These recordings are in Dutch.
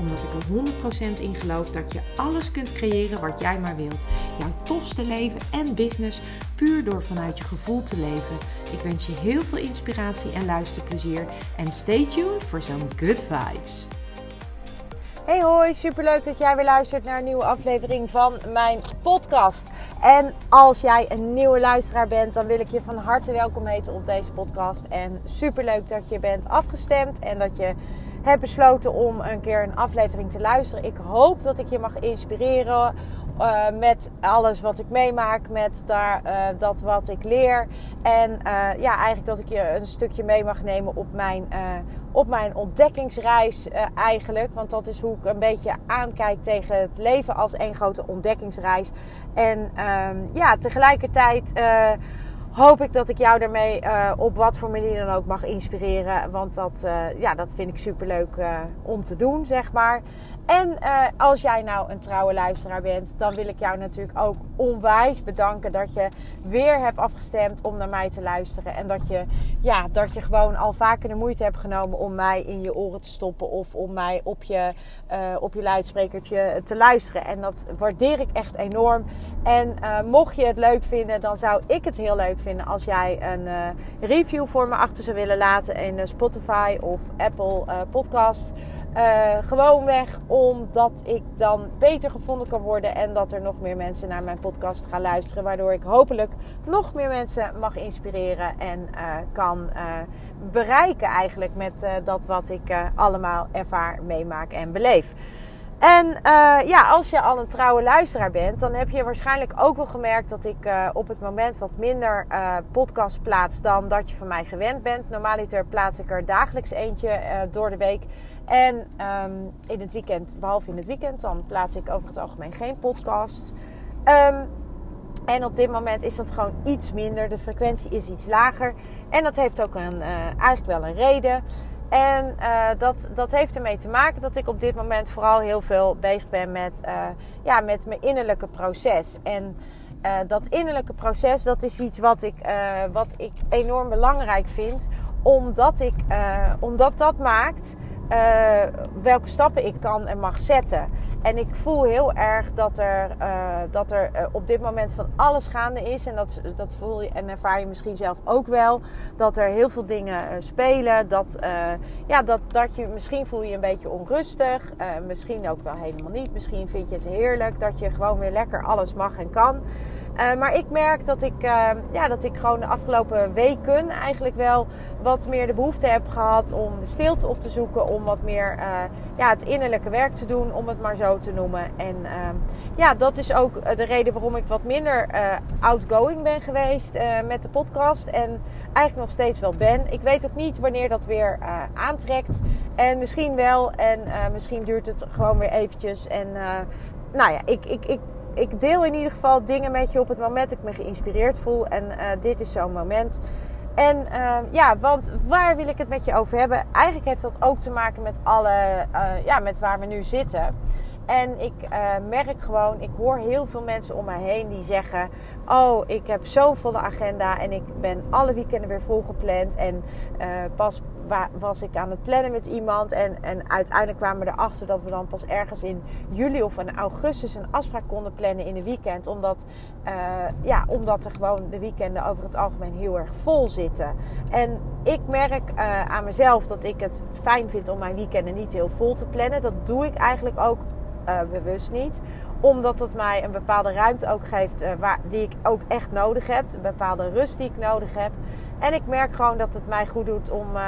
Omdat ik er 100% in geloof dat je alles kunt creëren wat jij maar wilt. Jouw tofste leven en business puur door vanuit je gevoel te leven. Ik wens je heel veel inspiratie en luisterplezier. En stay tuned voor zo'n good vibes. Hey hoi, superleuk dat jij weer luistert naar een nieuwe aflevering van mijn podcast. En als jij een nieuwe luisteraar bent, dan wil ik je van harte welkom heten op deze podcast. En superleuk dat je bent afgestemd en dat je hebt besloten om een keer een aflevering te luisteren. Ik hoop dat ik je mag inspireren uh, met alles wat ik meemaak, met daar, uh, dat wat ik leer. En uh, ja, eigenlijk dat ik je een stukje mee mag nemen op mijn, op mijn ontdekkingsreis eigenlijk. Want dat is hoe ik een beetje aankijk tegen het leven als één grote ontdekkingsreis. En ehm, ja, tegelijkertijd hoop ik dat ik jou daarmee uh, op wat voor manier dan ook mag inspireren. Want dat, uh, ja, dat vind ik super leuk uh, om te doen, zeg maar. En als jij nou een trouwe luisteraar bent, dan wil ik jou natuurlijk ook onwijs bedanken dat je weer hebt afgestemd om naar mij te luisteren. En dat je, ja, dat je gewoon al vaker de moeite hebt genomen om mij in je oren te stoppen of om mij op je, op je luidsprekertje te luisteren. En dat waardeer ik echt enorm. En mocht je het leuk vinden, dan zou ik het heel leuk vinden als jij een uh, review voor me achter zou willen laten in uh, Spotify of Apple uh, Podcast. gewoonweg omdat ik dan beter gevonden kan worden en dat er nog meer mensen naar mijn podcast gaan luisteren. Waardoor ik hopelijk nog meer mensen mag inspireren en kan bereiken eigenlijk met dat wat ik allemaal ervaar, meemaak en beleef. En uh, ja, als je al een trouwe luisteraar bent, dan heb je waarschijnlijk ook wel gemerkt dat ik uh, op het moment wat minder uh, podcast plaats dan dat je van mij gewend bent. Normaaliter plaats ik er dagelijks eentje door de week. En um, in het weekend, behalve in het weekend, dan plaats ik over het algemeen geen podcast. Um, en op dit moment is dat gewoon iets minder. De frequentie is iets lager. En dat heeft ook een, eigenlijk wel een reden. En uh, dat, dat heeft ermee te maken dat ik op dit moment vooral heel veel bezig ben met, uh, ja, met mijn innerlijke proces. En uh, dat innerlijke proces, dat is iets wat ik, wat ik enorm belangrijk vind. Omdat, ik, omdat dat maakt uh, welke stappen ik kan en mag zetten. En ik voel heel erg dat er, uh, dat er uh, op dit moment van alles gaande is. En dat, dat voel je en ervaar je misschien zelf ook wel. Dat er heel veel dingen spelen. Dat, ja, dat, dat je, misschien voel je je een beetje onrustig. misschien ook wel helemaal niet. Misschien vind je het heerlijk dat je gewoon weer lekker alles mag en kan. Uh, maar ik merk dat ik, uh, ja, dat ik gewoon de afgelopen weken eigenlijk wel wat meer de behoefte heb gehad om de stilte op te zoeken. Om wat meer uh, ja, het innerlijke werk te doen, om het maar zo te noemen. En ehm, ja, dat is ook de reden waarom ik wat minder outgoing ben geweest met de podcast. En eigenlijk nog steeds wel ben. Ik weet ook niet wanneer dat weer aantrekt. En misschien wel. En misschien duurt het gewoon weer eventjes. En nou ja, ik, ik, ik ik deel in ieder geval dingen met je op het moment dat ik me geïnspireerd voel. En uh, dit is zo'n moment. En uh, ja, want waar wil ik het met je over hebben? Eigenlijk heeft dat ook te maken met alle, uh, ja, met waar we nu zitten. En ik uh, merk gewoon, ik hoor heel veel mensen om mij heen die zeggen: Oh, ik heb zo'n volle agenda en ik ben alle weekenden weer volgepland. En pas was ik aan het plannen met iemand. En, en uiteindelijk kwamen we erachter dat we dan pas ergens in juli of in augustus een afspraak konden plannen in de weekend. Omdat, uh, ja, omdat er gewoon de weekenden over het algemeen heel erg vol zitten. En ik merk aan mezelf dat ik het fijn vind om mijn weekenden niet heel vol te plannen. Dat doe ik eigenlijk ook uh, bewust niet. Omdat het mij een bepaalde ruimte ook geeft uh, waar, die ik ook echt nodig heb. Een bepaalde rust die ik nodig heb. En ik merk gewoon dat het mij goed doet om, uh,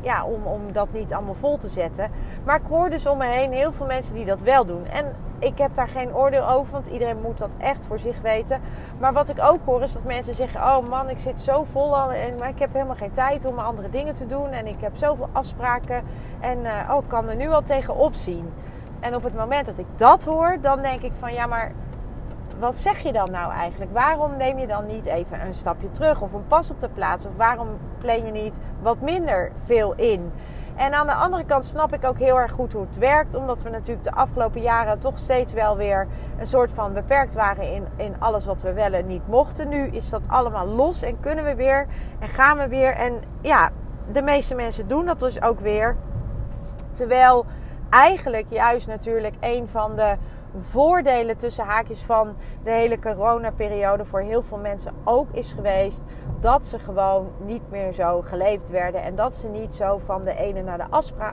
ja, om, om dat niet allemaal vol te zetten. Maar ik hoor dus om me heen heel veel mensen die dat wel doen. En ik heb daar geen oordeel over, want iedereen moet dat echt voor zich weten. Maar wat ik ook hoor is dat mensen zeggen: Oh man, ik zit zo vol al en maar ik heb helemaal geen tijd om andere dingen te doen. En ik heb zoveel afspraken. En oh, ik kan er nu al tegen opzien. En op het moment dat ik dat hoor, dan denk ik van ja, maar wat zeg je dan nou eigenlijk? Waarom neem je dan niet even een stapje terug of een pas op de plaats? Of waarom plan je niet wat minder veel in? En aan de andere kant snap ik ook heel erg goed hoe het werkt. Omdat we natuurlijk de afgelopen jaren toch steeds wel weer een soort van beperkt waren in, in alles wat we wel en niet mochten. Nu is dat allemaal los en kunnen we weer en gaan we weer. En ja, de meeste mensen doen dat dus ook weer. Terwijl eigenlijk juist natuurlijk een van de voordelen tussen haakjes van de hele coronaperiode voor heel veel mensen ook is geweest dat ze gewoon niet meer zo geleefd werden en dat ze niet zo van de ene naar de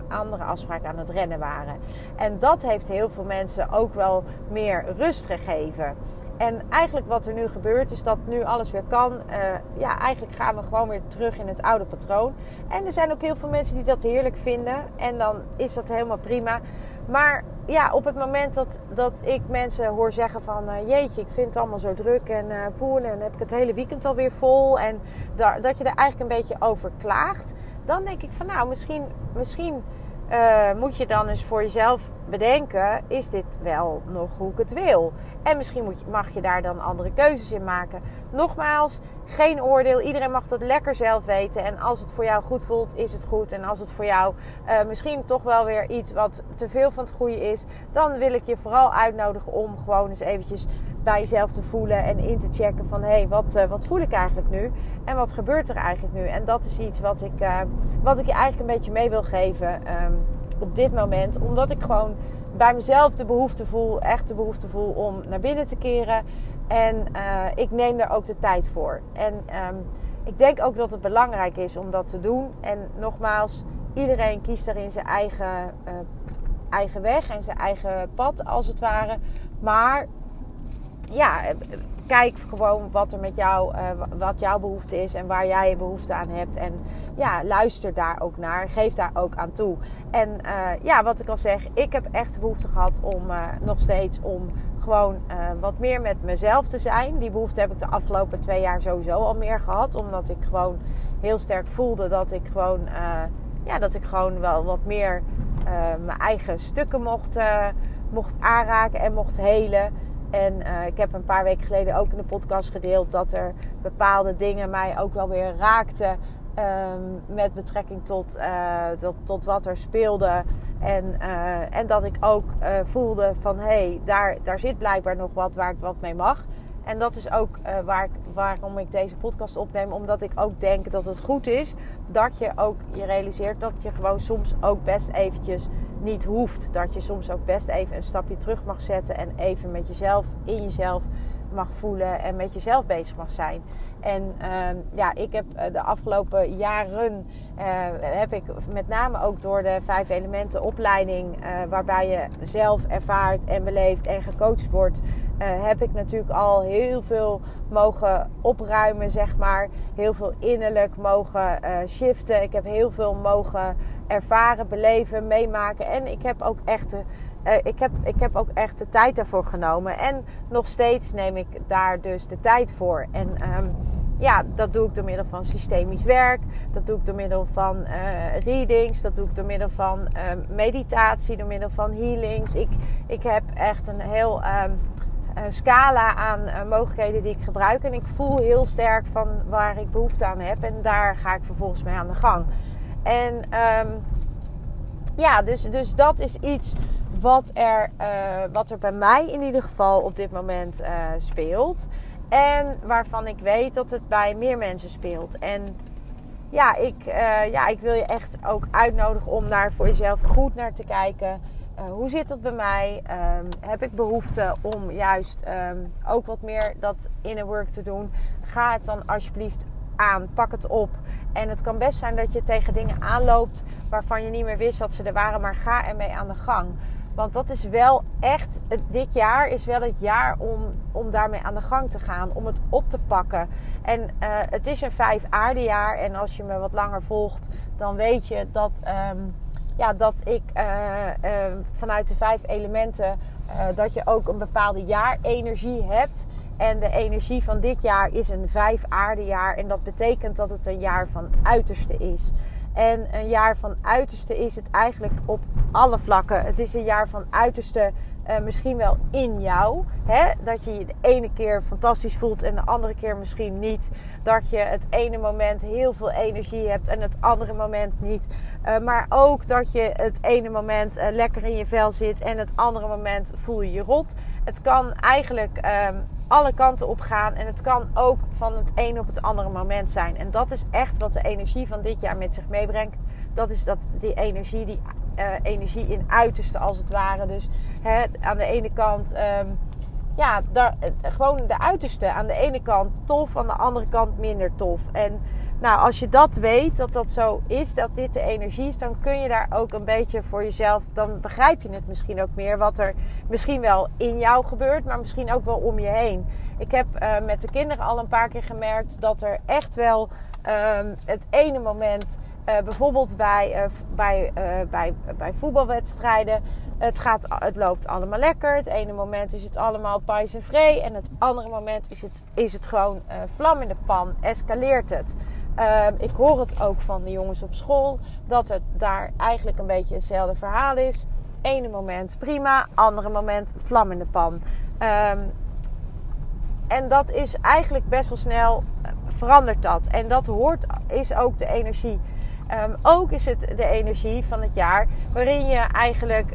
andere afspraak aan het rennen waren. En dat heeft heel veel mensen ook wel meer rust gegeven. En eigenlijk wat er nu gebeurt is dat nu alles weer kan. Uh, ja, eigenlijk gaan we gewoon weer terug in het oude patroon. En er zijn ook heel veel mensen die dat heerlijk vinden. En dan is dat helemaal prima. Maar ja, op het moment dat, dat ik mensen hoor zeggen van... Uh, jeetje, ik vind het allemaal zo druk en uh, en heb ik het hele weekend alweer vol... en dat je er eigenlijk een beetje over klaagt... dan denk ik van nou, misschien, misschien uh, moet je dan eens voor jezelf bedenken: is dit wel nog hoe ik het wil? En misschien moet je, mag je daar dan andere keuzes in maken. Nogmaals, geen oordeel. Iedereen mag dat lekker zelf weten. En als het voor jou goed voelt, is het goed. En als het voor jou uh, misschien toch wel weer iets wat te veel van het goede is, dan wil ik je vooral uitnodigen om gewoon eens eventjes bij jezelf te voelen en in te checken van hé, hey, wat, uh, wat voel ik eigenlijk nu? En wat gebeurt er eigenlijk nu? En dat is iets wat ik, uh, wat ik je eigenlijk een beetje mee wil geven um, op dit moment. Omdat ik gewoon bij mezelf de behoefte voel, echt de behoefte voel om naar binnen te keren. En uh, ik neem daar ook de tijd voor. En um, ik denk ook dat het belangrijk is om dat te doen. En nogmaals, iedereen kiest daarin zijn eigen, eigen weg en zijn eigen pad als het ware. Maar ja, kijk gewoon wat er met jou, uh, wat jouw behoefte is en waar jij je behoefte aan hebt. En ja, luister daar ook naar. Geef daar ook aan toe. En uh, ja, wat ik al zeg, ik heb echt behoefte gehad om uh, nog steeds om gewoon wat meer met mezelf te zijn. Die behoefte heb ik de afgelopen twee jaar sowieso al meer gehad. Omdat ik gewoon heel sterk voelde dat ik gewoon, ja, dat ik gewoon wel wat meer mijn eigen stukken mocht, mocht aanraken en mocht helen. En uh, ik heb een paar weken geleden ook in de podcast gedeeld dat er bepaalde dingen mij ook wel weer raakten. Um, met betrekking tot, uh, tot, tot, wat er speelde. En, uh, en dat ik ook voelde van hé, hey, daar, daar zit blijkbaar nog wat waar ik wat mee mag. En dat is ook waar waarom ik deze podcast opneem. Omdat ik ook denk dat het goed is dat je ook je realiseert dat je gewoon soms ook best eventjes niet hoeft. Dat je soms ook best even een stapje terug mag zetten en even met jezelf, in jezelf mag voelen en met jezelf bezig mag zijn. En uh, ja, ik heb eh, de afgelopen jaren uh, heb ik met name ook door de vijf elementen opleiding, uh, waarbij je zelf ervaart en beleeft en gecoacht wordt, heb ik natuurlijk al heel veel mogen opruimen, zeg maar. Heel veel innerlijk mogen shiften. Ik heb heel veel mogen ervaren, beleven, meemaken. En ik heb ook echt de, uh, ik, heb, ik heb ook echt de tijd daarvoor genomen. En nog steeds neem ik daar dus de tijd voor. En um, ja, dat doe ik door middel van systemisch werk. Dat doe ik door middel van uh, readings. Dat doe ik door middel van uh, meditatie. Door middel van healings. Ik, ik heb echt een heel um, scala aan mogelijkheden die ik gebruik. En ik voel heel sterk van waar ik behoefte aan heb. En daar ga ik vervolgens mee aan de gang. En um, ja, dus, dus dat is iets wat er, uh, wat er bij mij in ieder geval op dit moment uh, speelt. En waarvan ik weet dat het bij meer mensen speelt. En ja, ik, uh, ja, ik wil je echt ook uitnodigen om daar voor jezelf goed naar te kijken. hoe zit dat bij mij? Um, heb ik behoefte om juist um, ook wat meer dat inner work te doen? Ga het dan alsjeblieft aan. Pak het op. En het kan best zijn dat je tegen dingen aanloopt waarvan je niet meer wist dat ze er waren, maar ga ermee aan de gang. Want dat is wel echt, dit jaar is wel het jaar om, om daarmee aan de gang te gaan, om het op te pakken. En uh, het is een vijf aardejaar en als je me wat langer volgt, dan weet je dat, um, ja, dat ik uh, uh, vanuit de vijf elementen, dat je ook een bepaalde jaarenergie hebt. En de energie van dit jaar is een vijf aardejaar. En dat betekent dat het een jaar van uiterste is. En een jaar van uiterste is het eigenlijk op alle vlakken. Het is een jaar van uiterste uh, misschien wel in jou. Hè? Dat je je de ene keer fantastisch voelt en de andere keer misschien niet. Dat je het ene moment heel veel energie hebt en het andere moment niet. Uh, maar ook dat je het ene moment uh, lekker in je vel zit en het andere moment voel je je rot. Het kan eigenlijk um, alle kanten op gaan en het kan ook van het een op het andere moment zijn. En dat is echt wat de energie van dit jaar met zich meebrengt. Dat is dat die energie, die uh, energie in uiterste als het ware. Dus hè, aan de ene kant, um, ja, daar, gewoon de uiterste. Aan de ene kant tof, aan de andere kant minder tof. En nou, als je dat weet, dat dat zo is, dat dit de energie is, dan kun je daar ook een beetje voor jezelf, dan begrijp je het misschien ook meer wat er misschien wel in jou gebeurt, maar misschien ook wel om je heen. Ik heb uh, met de kinderen al een paar keer gemerkt dat er echt wel um, het ene moment uh, bijvoorbeeld bij, uh, bij, bij, bij voetbalwedstrijden. Het, gaat, het loopt allemaal lekker. Het ene moment is het allemaal pais en vree. En het andere moment is het, is het gewoon vlam in de pan. Escaleert het. Ehm, ik hoor het ook van de jongens op school. Dat het daar eigenlijk een beetje hetzelfde verhaal is. Ene moment prima. Andere moment vlam in de pan. Um, en dat is eigenlijk best wel snel verandert dat. En dat hoort, is ook de energie Um, ook is het de energie van het jaar waarin je eigenlijk,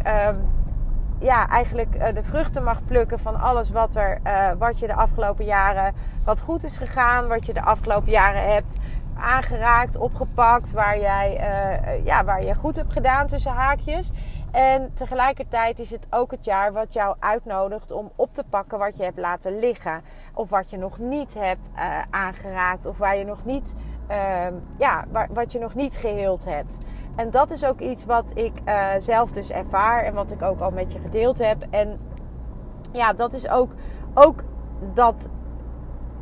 ja, eigenlijk uh, de vruchten mag plukken van alles wat, er, uh, wat je de afgelopen jaren, wat goed is gegaan, wat je de afgelopen jaren hebt aangeraakt, opgepakt, waar jij, uh, ja, waar je goed hebt gedaan tussen haakjes. En tegelijkertijd is het ook het jaar wat jou uitnodigt om op te pakken wat je hebt laten liggen. Of wat je nog niet hebt uh, aangeraakt. Of waar je nog niet uh, ja, wat je nog niet geheeld hebt. En dat is ook iets wat ik zelf dus ervaar en wat ik ook al met je gedeeld heb. En ja, dat is ook, ook dat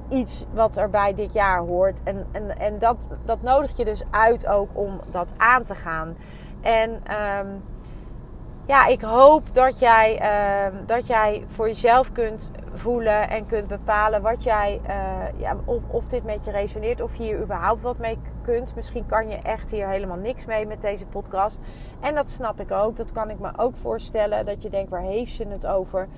iets wat erbij dit jaar hoort. En, en, en dat, dat nodig je dus uit ook om dat aan te gaan. En um, ja, ik hoop dat jij, uh, dat jij voor jezelf kunt voelen en kunt bepalen wat jij, uh, ja, of, of dit met je resoneert, of hier überhaupt wat mee kunt. Misschien kan je echt hier helemaal niks mee met deze podcast. En dat snap ik ook. Dat kan ik me ook voorstellen. Dat je denkt, waar heeft ze het over?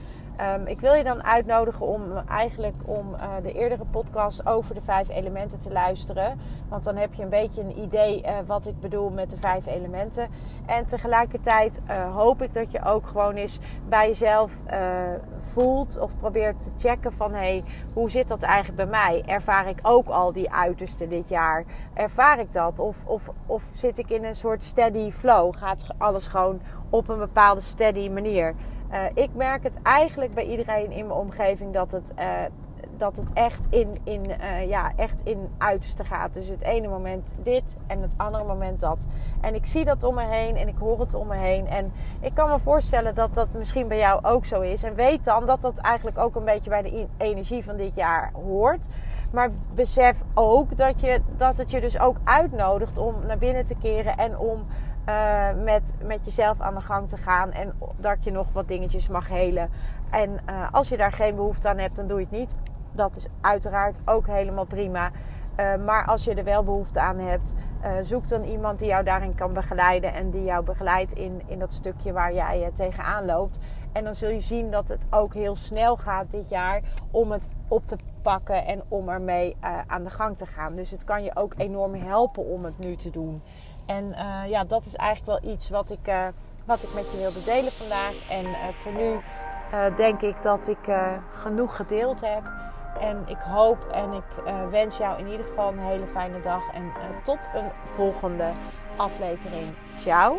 Um, ik wil je dan uitnodigen om eigenlijk om uh, de eerdere podcast over de vijf elementen te luisteren. Want dan heb je een beetje een idee uh, wat ik bedoel met de vijf elementen. En tegelijkertijd uh, hoop ik dat je ook gewoon eens bij jezelf voelt of probeert te checken van hé, hey, hoe zit dat eigenlijk bij mij? Ervaar ik ook al die uiterste dit jaar? Ervaar ik dat? Of, of, of zit ik in een soort steady flow? Gaat alles gewoon op een bepaalde steady manier? Uh, ik merk het eigenlijk bij iedereen in mijn omgeving dat het, uh, dat het echt in, in, uh, ja, echt in uiterste gaat. Dus het ene moment dit en het andere moment dat. En ik zie dat om me heen en ik hoor het om me heen. En ik kan me voorstellen dat dat misschien bij jou ook zo is. En weet dan dat dat eigenlijk ook een beetje bij de energie van dit jaar hoort. Maar besef ook dat, je, dat het je dus ook uitnodigt om naar binnen te keren en om uh, met, met jezelf aan de gang te gaan. En dat je nog wat dingetjes mag helen. En uh, als je daar geen behoefte aan hebt, dan doe je het niet. Dat is uiteraard ook helemaal prima. Uh, maar als je er wel behoefte aan hebt, zoek dan iemand die jou daarin kan begeleiden. En die jou begeleidt in, in dat stukje waar jij tegenaan loopt. En dan zul je zien dat het ook heel snel gaat dit jaar om het op te pakken en om ermee aan de gang te gaan. Dus het kan je ook enorm helpen om het nu te doen. En uh, ja, dat is eigenlijk wel iets wat ik, uh, wat ik met je wilde delen vandaag. En uh, voor nu denk ik dat ik genoeg gedeeld heb. En ik hoop en ik wens jou in ieder geval een hele fijne dag. En tot een volgende aflevering. Ciao.